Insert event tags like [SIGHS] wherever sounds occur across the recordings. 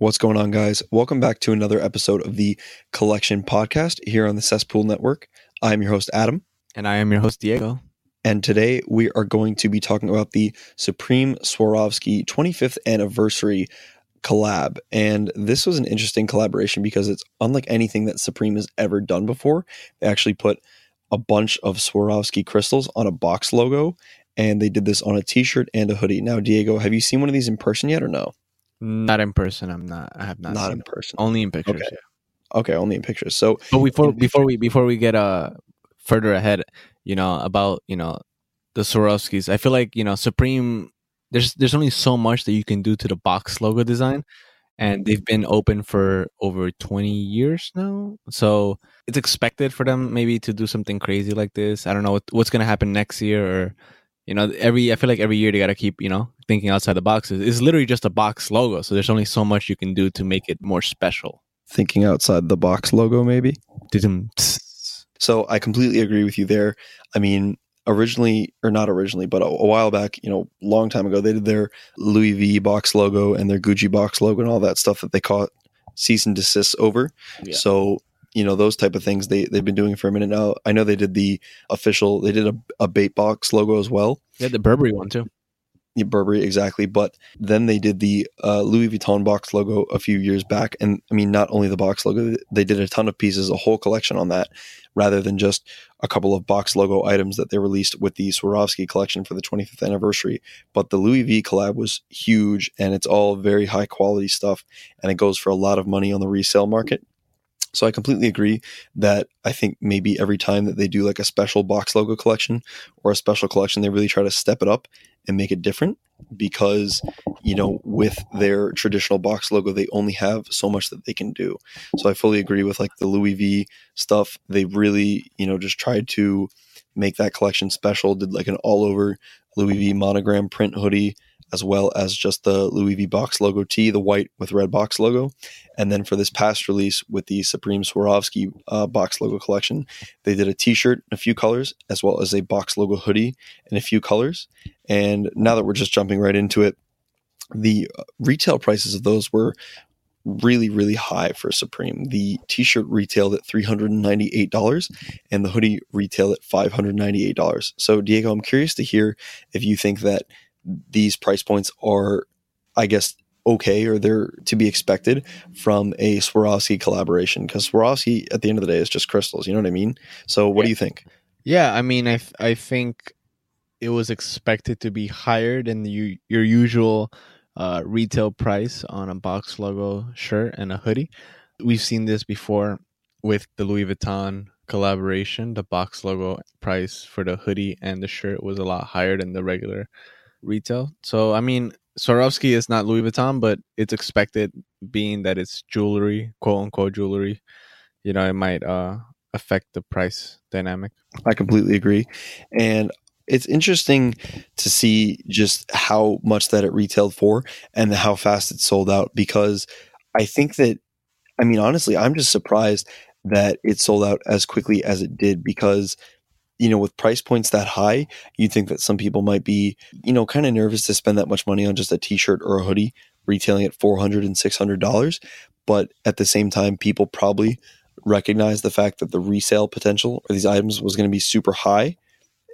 What's going on, guys? Welcome back to another episode of the Collection Podcast here on the Cesspool Network. I'm your host, Adam. And I am your host, Diego. And today we are going to be talking about the Supreme Swarovski 25th anniversary collab. And this was an interesting collaboration because it's unlike anything that Supreme has ever done before. They actually put a bunch of Swarovski crystals on a box logo, and they did this on a t shirt and a hoodie. Now, Diego, have you seen one of these in person yet or no? Not in person. I'm not. I have not. Not in it. person. Only in pictures. Okay. Okay, only in pictures. So, But before before we before we get uh further ahead, you know about you know the Swarovskis. I feel like you know Supreme. There's there's only so much that you can do to the box logo design, and they've been open for over 20 years now. So it's expected for them maybe to do something crazy like this. I don't know what, what's gonna happen next year or. You know, every I feel like every year they gotta keep you know thinking outside the boxes. It's literally just a box logo, so there's only so much you can do to make it more special. thinking outside the box logo, maybe. So I completely agree with you there. I mean, originally, or not originally, but a, a while back, you know, long time ago, they did their Louis V box logo and their Gucci box logo and all that stuff that they caught cease and desist over. Yeah. So, you know, those type of things they, they've been doing for a minute now. I know they did the official, they did a, a bait box logo as well. Yeah, the Burberry one too. Yeah, Burberry, exactly. But then they did the uh, Louis Vuitton box logo a few years back. And I mean, not only the box logo, they did a ton of pieces, a whole collection on that, rather than just a couple of box logo items that they released with the Swarovski collection for the 25th anniversary. But the Louis V collab was huge and it's all very high quality stuff and it goes for a lot of money on the resale market. So I completely agree that I think maybe every time that they do like a special box logo collection or a special collection, they really try to step it up and make it different because you know with their traditional box logo they only have so much that they can do. So i fully agree with like the louis v stuff. They really you know just tried to make that collection special did like an all over louis v monogram print hoodie as well as just the louis v box logo tee the white with red box logo and then for this past release with the supreme swarovski uh, box logo collection they did a t-shirt in a few colors as well as a box logo hoodie in a few colors and now that we're just jumping right into it, the uh, retail prices of those were really, really high for Supreme. The t shirt retailed at $398 and the hoodie retailed at $598. So, Diego, I'm curious to hear if you think that these price points are, I guess, okay or they're to be expected from a Swarovski collaboration because Swarovski at the end of the day is just crystals. You know what I mean? So, what Yeah. do you think? Yeah, I mean, I I think it was expected to be higher than the, your usual uh, retail price on a box logo shirt and a hoodie. We've seen this before with the Louis Vuitton collaboration. The box logo price for the hoodie and the shirt was a lot higher than the regular retail. So, I mean, Swarovski is not Louis Vuitton, but it's expected, being that it's jewelry, quote unquote jewelry. You know, it might uh, affect the price dynamic. I completely agree. And it's interesting to see just how much that it retailed for and how fast it sold out because I think that, I mean, honestly, I'm just surprised that it sold out as quickly as it did because, you know, with price points that high, you'd think that some people might be, you know, kind of nervous to spend that much money on just a t shirt or a hoodie retailing at $400 and $600. But at the same time, people probably recognize the fact that the resale potential for these items was going to be super high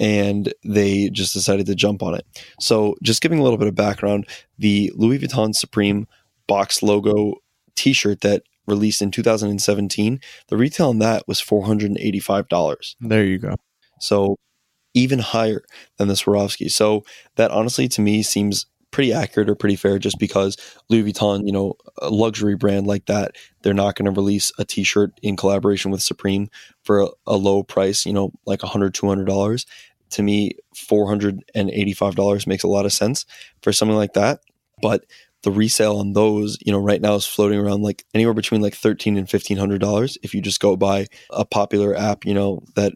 and they just decided to jump on it. So, just giving a little bit of background, the Louis Vuitton Supreme box logo t shirt that released in 2017, the retail on that was $485. There you go. So, even higher than the Swarovski. So, that honestly to me seems pretty accurate or pretty fair just because Louis Vuitton, you know, a luxury brand like that, they're not going to release a t-shirt in collaboration with Supreme for a, a low price, you know, like $100, $200. To me, $485 makes a lot of sense for something like that. But the resale on those, you know, right now is floating around like anywhere between like thirteen and fifteen hundred dollars if you just go buy a popular app, you know, that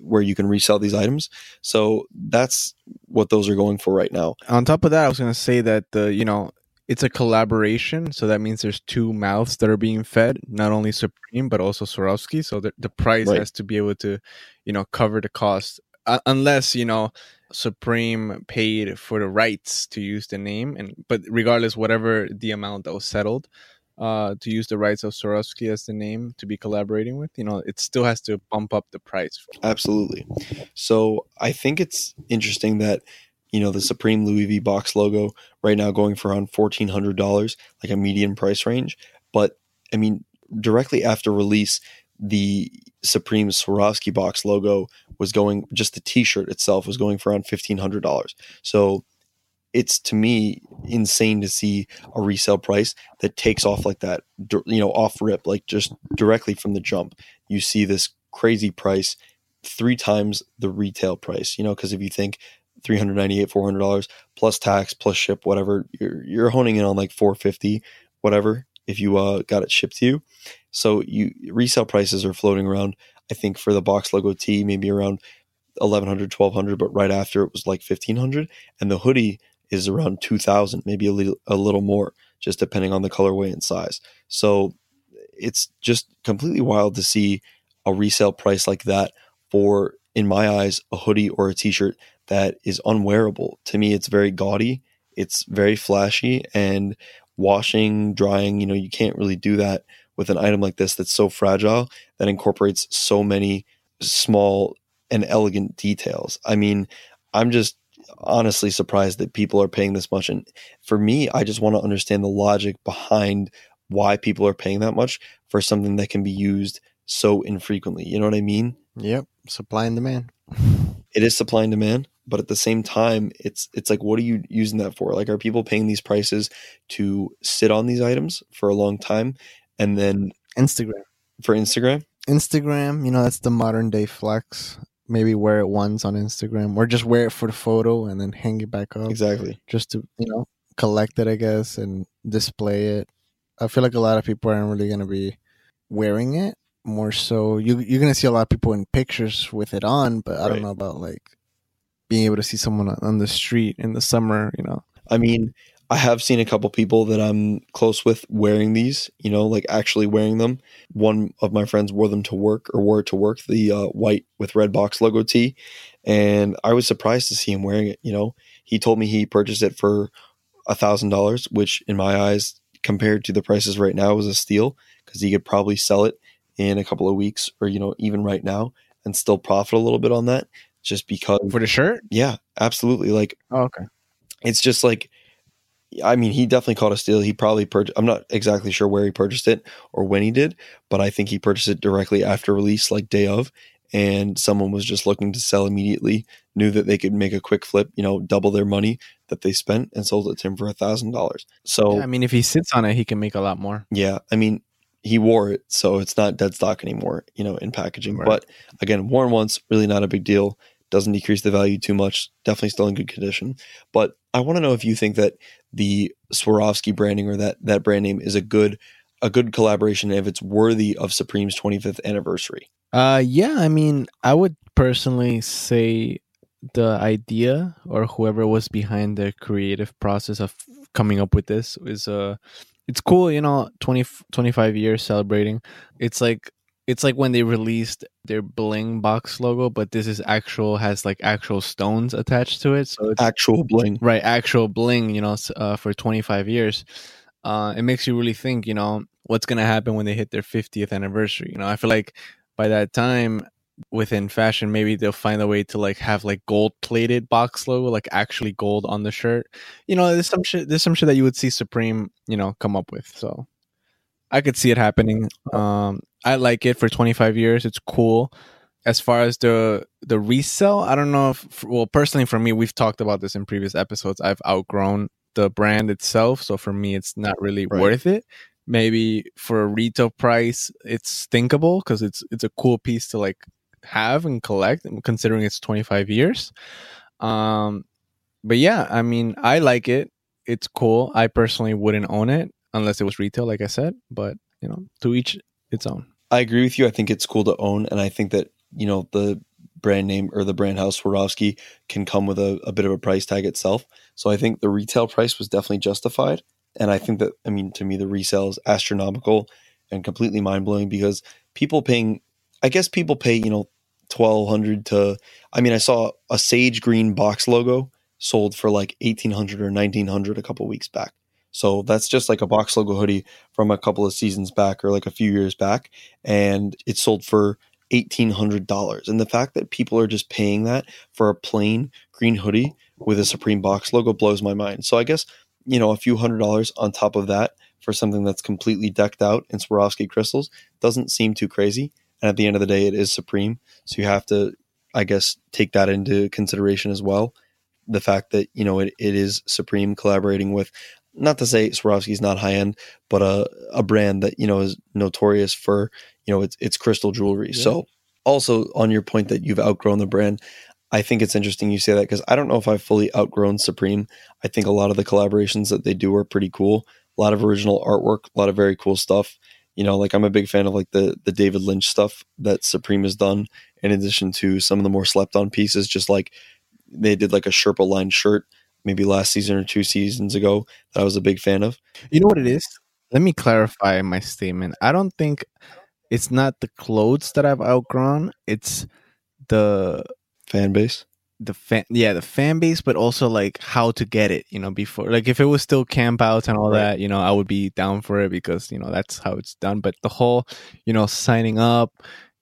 where you can resell these items. So that's what those are going for right now. On top of that, I was going to say that the you know it's a collaboration, so that means there's two mouths that are being fed, not only Supreme but also Swarovski. So the, the price Right. has to be able to, you know, cover the cost, uh, unless you know Supreme paid for the rights to use the name, and but regardless, whatever the amount that was settled, uh, to use the rights of Swarovski as the name to be collaborating with, you know, it still has to bump up the price. Absolutely. So I think it's interesting that you know the Supreme Louis V box logo right now going for around fourteen hundred dollars, like a median price range. But I mean, directly after release, the Supreme Swarovski box logo was going just the T-shirt itself was going for around fifteen hundred dollars. So it's to me insane to see a resale price that takes off like that, you know, off rip, like just directly from the jump. You see this crazy price three times the retail price, you know, because if you think 398 $400 plus tax plus ship whatever you're, you're honing in on like 450 whatever if you uh, got it shipped to you so you resale prices are floating around i think for the box logo t maybe around 1100 1200 but right after it was like 1500 and the hoodie is around 2000 maybe a little, a little more just depending on the colorway and size so it's just completely wild to see a resale price like that for in my eyes a hoodie or a t-shirt that is unwearable. To me, it's very gaudy, it's very flashy, and washing, drying, you know, you can't really do that with an item like this that's so fragile that incorporates so many small and elegant details. I mean, I'm just honestly surprised that people are paying this much. And for me, I just want to understand the logic behind why people are paying that much for something that can be used so infrequently. You know what I mean? Yep. Supply and demand. It is supply and demand but at the same time it's it's like what are you using that for like are people paying these prices to sit on these items for a long time and then instagram for instagram instagram you know that's the modern day flex maybe wear it once on instagram or just wear it for the photo and then hang it back up exactly just to you know collect it i guess and display it i feel like a lot of people aren't really going to be wearing it more so you, you're going to see a lot of people in pictures with it on but i right. don't know about like being able to see someone on the street in the summer, you know. I mean, I have seen a couple people that I'm close with wearing these, you know, like actually wearing them. One of my friends wore them to work or wore it to work, the uh, white with red box logo tee. And I was surprised to see him wearing it, you know. He told me he purchased it for a thousand dollars, which in my eyes, compared to the prices right now, was a steal because he could probably sell it in a couple of weeks or, you know, even right now and still profit a little bit on that just because for the shirt. Yeah, absolutely. Like, oh, okay. It's just like, I mean, he definitely caught a steal. He probably purchased. I'm not exactly sure where he purchased it or when he did, but I think he purchased it directly after release, like day of. And someone was just looking to sell immediately, knew that they could make a quick flip, you know, double their money that they spent, and sold it to him for a thousand dollars. So, yeah, I mean, if he sits on it, he can make a lot more. Yeah, I mean, he wore it, so it's not dead stock anymore, you know, in packaging. Right. But again, worn once, really not a big deal doesn't decrease the value too much. Definitely still in good condition. But I want to know if you think that the Swarovski branding or that that brand name is a good a good collaboration if it's worthy of Supreme's 25th anniversary. Uh yeah, I mean, I would personally say the idea or whoever was behind the creative process of coming up with this is uh it's cool, you know, 20 25 years celebrating. It's like it's like when they released their bling box logo but this is actual has like actual stones attached to it. So it's actual bling. Right actual bling you know uh, for 25 years. Uh, it makes you really think you know what's gonna happen when they hit their 50th anniversary you know? I feel like by that time within fashion maybe they'll find a way to like have like gold plated box logo like actually gold on the shirt. You know there's some shit there's some shit that you would see supreme you know come up with so I could see it happening. Um, I like it for 25 years. It's cool. As far as the the resell, I don't know if well personally for me, we've talked about this in previous episodes. I've outgrown the brand itself, so for me, it's not really right. worth it. Maybe for a retail price, it's thinkable because it's it's a cool piece to like have and collect, considering it's 25 years. Um, but yeah, I mean, I like it. It's cool. I personally wouldn't own it unless it was retail, like I said. But you know, to each its own. I agree with you. I think it's cool to own, and I think that you know the brand name or the brand house Swarovski can come with a, a bit of a price tag itself. So I think the retail price was definitely justified, and I think that I mean to me the resale is astronomical and completely mind blowing because people paying, I guess people pay you know twelve hundred to. I mean, I saw a sage green box logo sold for like eighteen hundred or nineteen hundred a couple weeks back. So that's just like a box logo hoodie from a couple of seasons back or like a few years back. And it sold for $1,800. And the fact that people are just paying that for a plain green hoodie with a Supreme box logo blows my mind. So I guess, you know, a few hundred dollars on top of that for something that's completely decked out in Swarovski crystals doesn't seem too crazy. And at the end of the day, it is Supreme. So you have to, I guess, take that into consideration as well. The fact that, you know, it, it is Supreme collaborating with, not to say Swarovski's not high end, but a, a brand that, you know, is notorious for, you know, it's, it's crystal jewelry. Yeah. So also on your point that you've outgrown the brand, I think it's interesting you say that because I don't know if I've fully outgrown Supreme. I think a lot of the collaborations that they do are pretty cool. A lot of original artwork, a lot of very cool stuff. You know, like I'm a big fan of like the the David Lynch stuff that Supreme has done, in addition to some of the more slept on pieces. Just like they did like a Sherpa lined shirt maybe last season or two seasons ago that I was a big fan of. You know what it is? Let me clarify my statement. I don't think it's not the clothes that I've outgrown. It's the fan base the fan yeah the fan base but also like how to get it you know before like if it was still camp outs and all right. that you know i would be down for it because you know that's how it's done but the whole you know signing up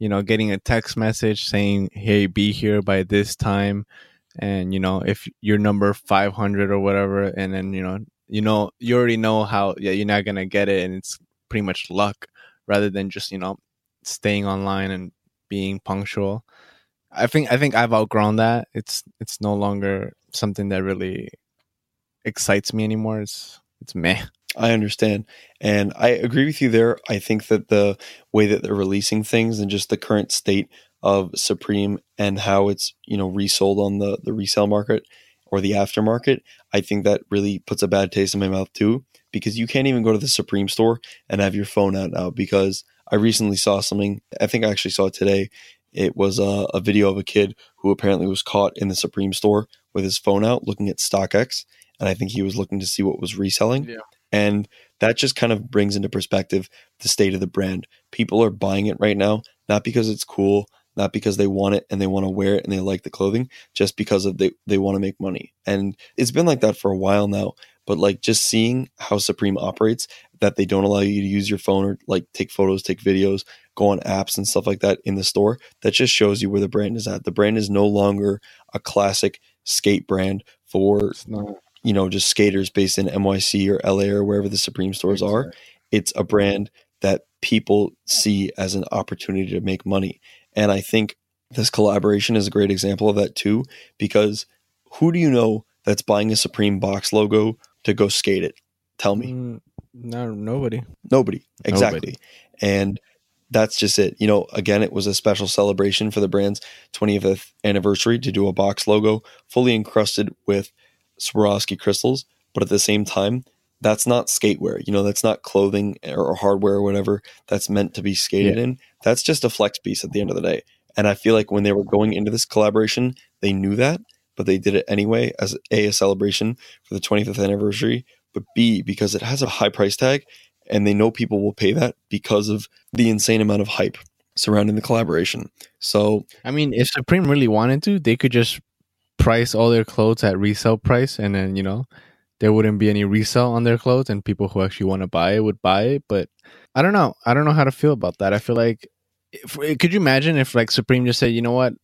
you know getting a text message saying hey be here by this time and you know if you're number 500 or whatever and then you know you know you already know how yeah you're not gonna get it and it's pretty much luck rather than just you know staying online and being punctual I think I think I've outgrown that. It's it's no longer something that really excites me anymore. It's it's meh. I understand. And I agree with you there. I think that the way that they're releasing things and just the current state of Supreme and how it's, you know, resold on the, the resale market or the aftermarket, I think that really puts a bad taste in my mouth too. Because you can't even go to the Supreme store and have your phone out now because I recently saw something, I think I actually saw it today. It was a, a, video of a kid who apparently was caught in the Supreme store with his phone out looking at StockX. And I think he was looking to see what was reselling. Yeah. And that just kind of brings into perspective the state of the brand. People are buying it right now, not because it's cool, not because they want it and they want to wear it and they like the clothing, just because of they, they want to make money. And it's been like that for a while now. But like just seeing how Supreme operates, that they don't allow you to use your phone or like take photos, take videos, go on apps and stuff like that in the store, that just shows you where the brand is at. The brand is no longer a classic skate brand for you know just skaters based in NYC or LA or wherever the Supreme stores are. It's a brand that people see as an opportunity to make money. And I think this collaboration is a great example of that too, because who do you know that's buying a Supreme box logo to go skate it? Tell me. Mm, no, nobody. Nobody. Exactly. Nobody. And that's just it. You know, again, it was a special celebration for the brand's 25th anniversary to do a box logo fully encrusted with Swarovski crystals. But at the same time, that's not skatewear. You know, that's not clothing or hardware or whatever that's meant to be skated yeah. in. That's just a flex piece at the end of the day. And I feel like when they were going into this collaboration, they knew that, but they did it anyway as a, a celebration for the 25th anniversary, but B, because it has a high price tag and they know people will pay that because of the insane amount of hype surrounding the collaboration. So, I mean, if Supreme really wanted to, they could just price all their clothes at resale price and then, you know, there wouldn't be any resale on their clothes and people who actually want to buy it would buy it, but I don't know. I don't know how to feel about that. I feel like if, eh, could you imagine if like Supreme just said, "You know what?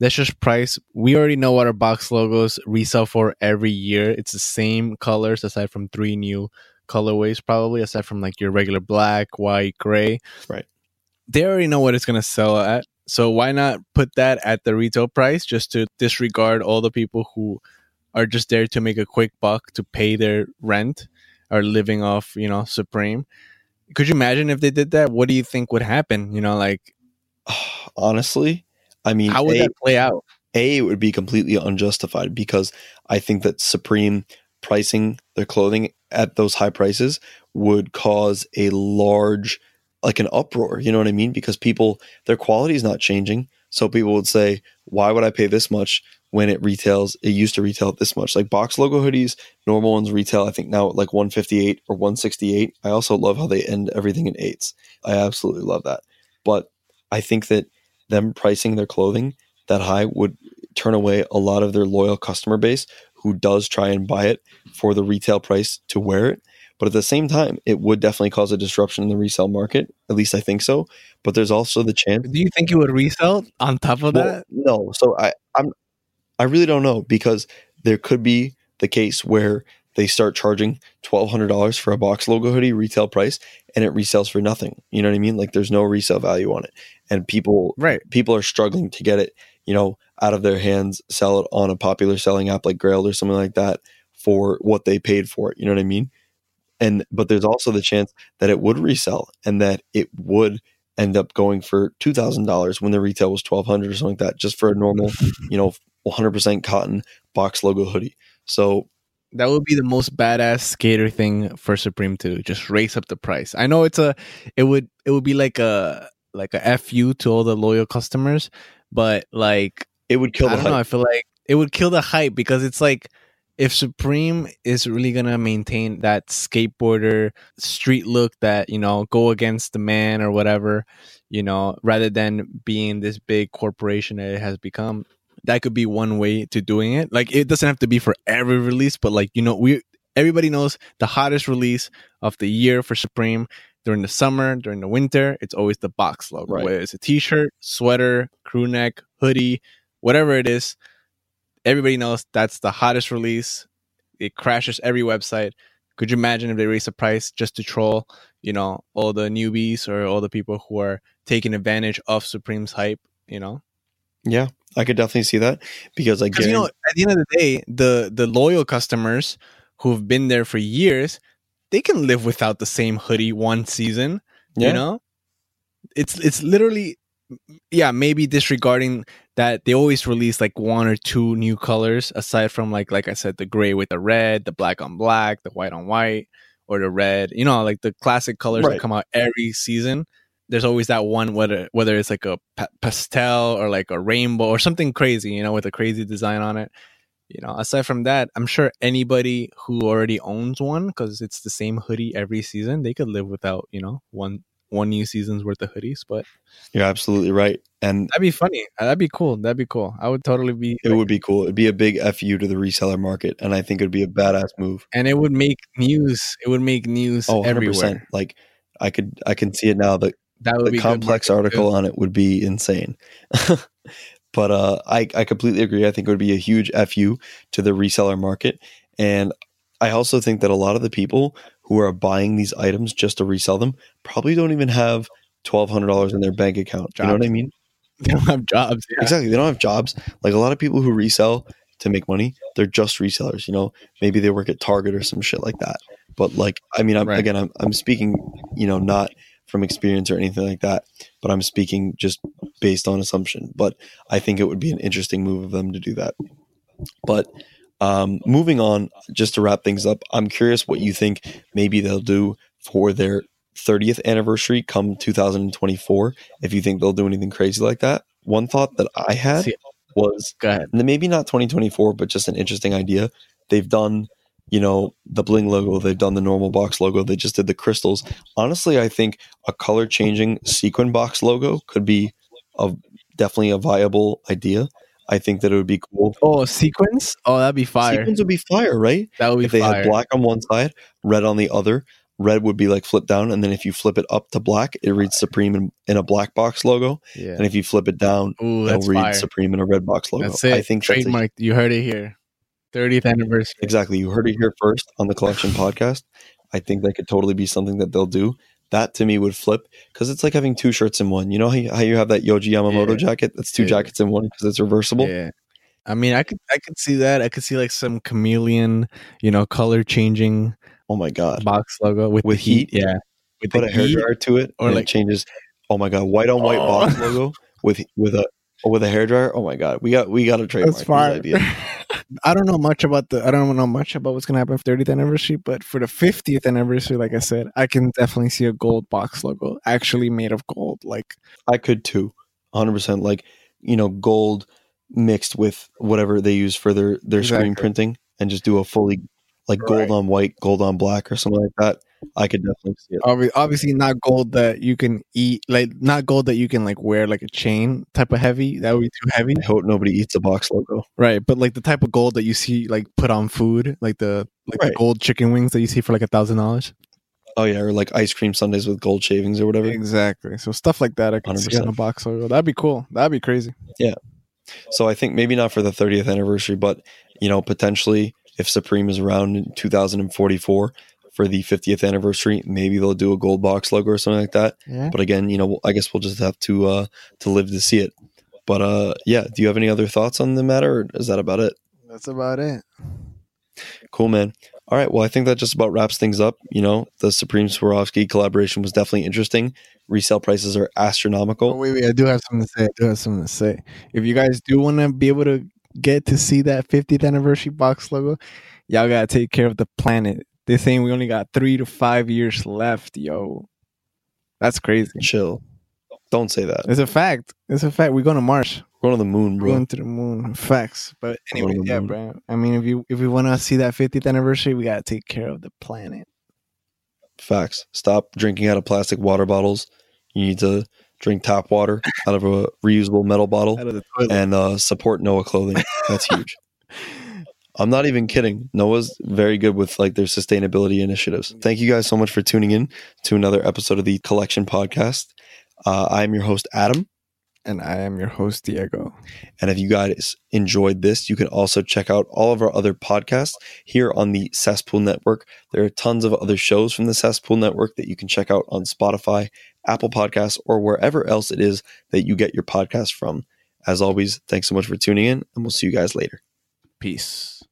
Let's just price. We already know what our box logos resell for every year. It's the same colors aside from three new colorways probably aside from like your regular black, white, gray. Right. They already know what it's going to sell at. So why not put that at the retail price just to disregard all the people who are just there to make a quick buck to pay their rent are living off, you know, Supreme. Could you imagine if they did that? What do you think would happen? You know, like [SIGHS] honestly, I mean, how would a, that play out? A, it would be completely unjustified because I think that Supreme pricing their clothing at those high prices would cause a large like an uproar you know what i mean because people their quality is not changing so people would say why would i pay this much when it retails it used to retail this much like box logo hoodies normal ones retail i think now at like 158 or 168 i also love how they end everything in eights i absolutely love that but i think that them pricing their clothing that high would turn away a lot of their loyal customer base who does try and buy it for the retail price to wear it. But at the same time, it would definitely cause a disruption in the resale market. At least I think so. But there's also the chance. Do you think it would resell on top of Well, that? no. So I, I'm, I really don't know because there could be the case where they start charging twelve hundred dollars for a box logo hoodie retail price, and it resells for nothing. You know what I mean? Like there's no resale value on it, and people Right. people are struggling to get it, you know, out of their hands, sell it on a popular selling app like Grailed or something like that for what they paid for it. You know what I mean? And but there's also the chance that it would resell and that it would end up going for two thousand dollars when the retail was twelve hundred or something like that, just for a normal, you know, one hundred percent cotton box logo hoodie. So That would be the most badass skater thing for Supreme to do. Just raise up the price. I know it's a it would it would be like a like a fu to all the loyal customers, but like it would kill I the don't know. I feel like it would kill the hype because it's like if Supreme is really gonna maintain that skateboarder street look that you know go against the man or whatever, you know, rather than being this big corporation that it has become, that could be one way to doing it. Like it doesn't have to be for every release, but like you know, we everybody knows the hottest release of the year for Supreme during the summer, during the winter, it's always the box logo. Right. Whether it's a t-shirt, sweater, crew neck, hoodie, whatever it is, everybody knows that's the hottest release. It crashes every website. Could you imagine if they raise the price just to troll, you know, all the newbies or all the people who are taking advantage of Supreme's hype, you know? Yeah, I could definitely see that because like you know, at the end of the day, the the loyal customers who've been there for years, they can live without the same hoodie one season. yeah, You know, it's it's literally, yeah, maybe disregarding that they always release like one or two new colors aside from like like I said, the gray with the red, the black on black, the white on white, or the red. You know, like the classic colors Right. that come out every season. There's always that one whether whether it's like a pa- pastel or like a rainbow or something crazy, you know, with a crazy design on it. You know, aside from that, I'm sure anybody who already owns one because it's the same hoodie every season, they could live without you know one one new season's worth of hoodies. But you're absolutely right, and that'd be funny. That'd be cool. That'd be cool. I would totally be. it would be cool. It'd be a big fu to the reseller market, and I think it'd be a badass move. and it would make news. It would make news Oh, 100 everywhere. Like I could, I can see it now. The That would the be complex article too. on it would be insane. [LAUGHS] but uh, I, I completely agree. I think it would be a huge fu to the reseller market, and I also think that a lot of the people who are buying these items just to resell them probably don't even have twelve hundred dollars in their bank account. You know what I mean? [LAUGHS] They don't have jobs. Yeah. Exactly. They don't have jobs. Like a lot of people who resell to make money, they're just resellers. You know, maybe they work at Target or some shit like that. But like, I mean, I'm, Right. again, I'm I'm speaking, you know, not from experience or anything like that, but I'm speaking just based on assumption. But I think it would be an interesting move of them to do that. But um, moving on, just to wrap things up, I'm curious what you think maybe they'll do for their 30th anniversary come 2024. If you think they'll do anything crazy like that. One thought that I had was Go ahead. maybe not 2024, but just an interesting idea. They've done, you know, the bling logo, they've done the normal box logo, they just did the crystals. Honestly, I think a color changing sequin box logo could be a definitely a viable idea. I think that it would be cool. Oh, sequence. Oh, that'd be fire. Sequins would be fire, right? that would be If they fire. had black on one side, red on the other, red would be like flipped down, and then if you flip it up to black, it reads Supreme in, in a black box logo, yeah. and if you flip it down, Ooh, it'll read fire. Supreme in a red box logo. That's it. I think a trademark. You heard it here. 30th anniversary. Exactly. You heard it here first on the collection podcast. I think that could totally be something that they'll do. That to me would flip because it's like having two shirts in one. You know how you, how you have that Yohji Yamamoto Yeah. jacket? That's two Yeah. jackets in one because it's reversible. Yeah. I mean, I could I could see that. I could see like some chameleon, you know, color changing Oh my god! box logo with, With the heat. heat? Yeah. With Put the a hair dryer to it, or or like- it changes. Oh my god! White on white Oh. box logo with with a with a hair dryer. Oh my god! We got we got a trademark That's fire. idea. [LAUGHS] I don't know much about the I don't know much about what's gonna happen for 30th anniversary, but for the 50th anniversary, like I said, I can definitely see a gold box logo actually made of gold. Like I could too, hundred percent. Like you know, gold mixed with whatever they use for their their screen printing, and just do a fully like Right. gold on white, gold on black, or something like that. I could definitely see it. Obvi- Obviously, not gold that you can eat, like not gold that you can like wear like a chain type of heavy. That would be too heavy, I hope nobody eats a box logo. right? But like the type of gold that you see like put on food, like the like the gold chicken wings that you see for like a thousand dollars. Oh yeah, or like ice cream sundaes with gold shavings or whatever. Exactly. So stuff like that, I can see on a box logo. That'd be cool. That'd be crazy. Yeah. So I think maybe not for the 30th anniversary, but you know, potentially if Supreme is around in 2044 for the 50th anniversary, maybe they'll do a gold box logo or something like that. Yeah. But again, you know, I guess we'll just have to uh to live to see it. But uh yeah, do you have any other thoughts on the matter or is that about it? That's about it. Cool, man. All right. Well, I think that just about wraps things up. You know, the Supreme Swarovski collaboration was definitely interesting. Resale prices are Oh, astronomical. wait, wait. I do have something to say. I do have something to say. If you guys do want to be able to get to see that 50th anniversary box logo, y'all got to take care of the planet. They're saying we only got three to five years left, yo. That's crazy. Chill. Don't say that. It's a fact. It's a fact. We're going to Mars. We're going to the moon, We're bro. going to the moon. Facts. But anyway, yeah, moon. bro. I mean, if you if we want to see that 50th anniversary, we got to take care of the planet. Facts. Stop drinking out of plastic water bottles. You need to drink tap water out of a reusable metal bottle Out of the toilet. and uh, support Noah clothing. That's [LAUGHS] huge. I'm not even kidding. Noah's very good with like their sustainability initiatives. Thank you guys so much for tuning in to another episode of the Collection Podcast. Uh, I am your host, Adam. and I am your host, Diego. And if you guys enjoyed this, you can also check out all of our other podcasts here on the Cesspool Network. There are tons of other shows from the Cesspool Network that you can check out on Spotify, Apple Podcasts, or wherever else it is that you get your podcast from. As always, thanks so much for tuning in, and we'll see you guys later. Peace.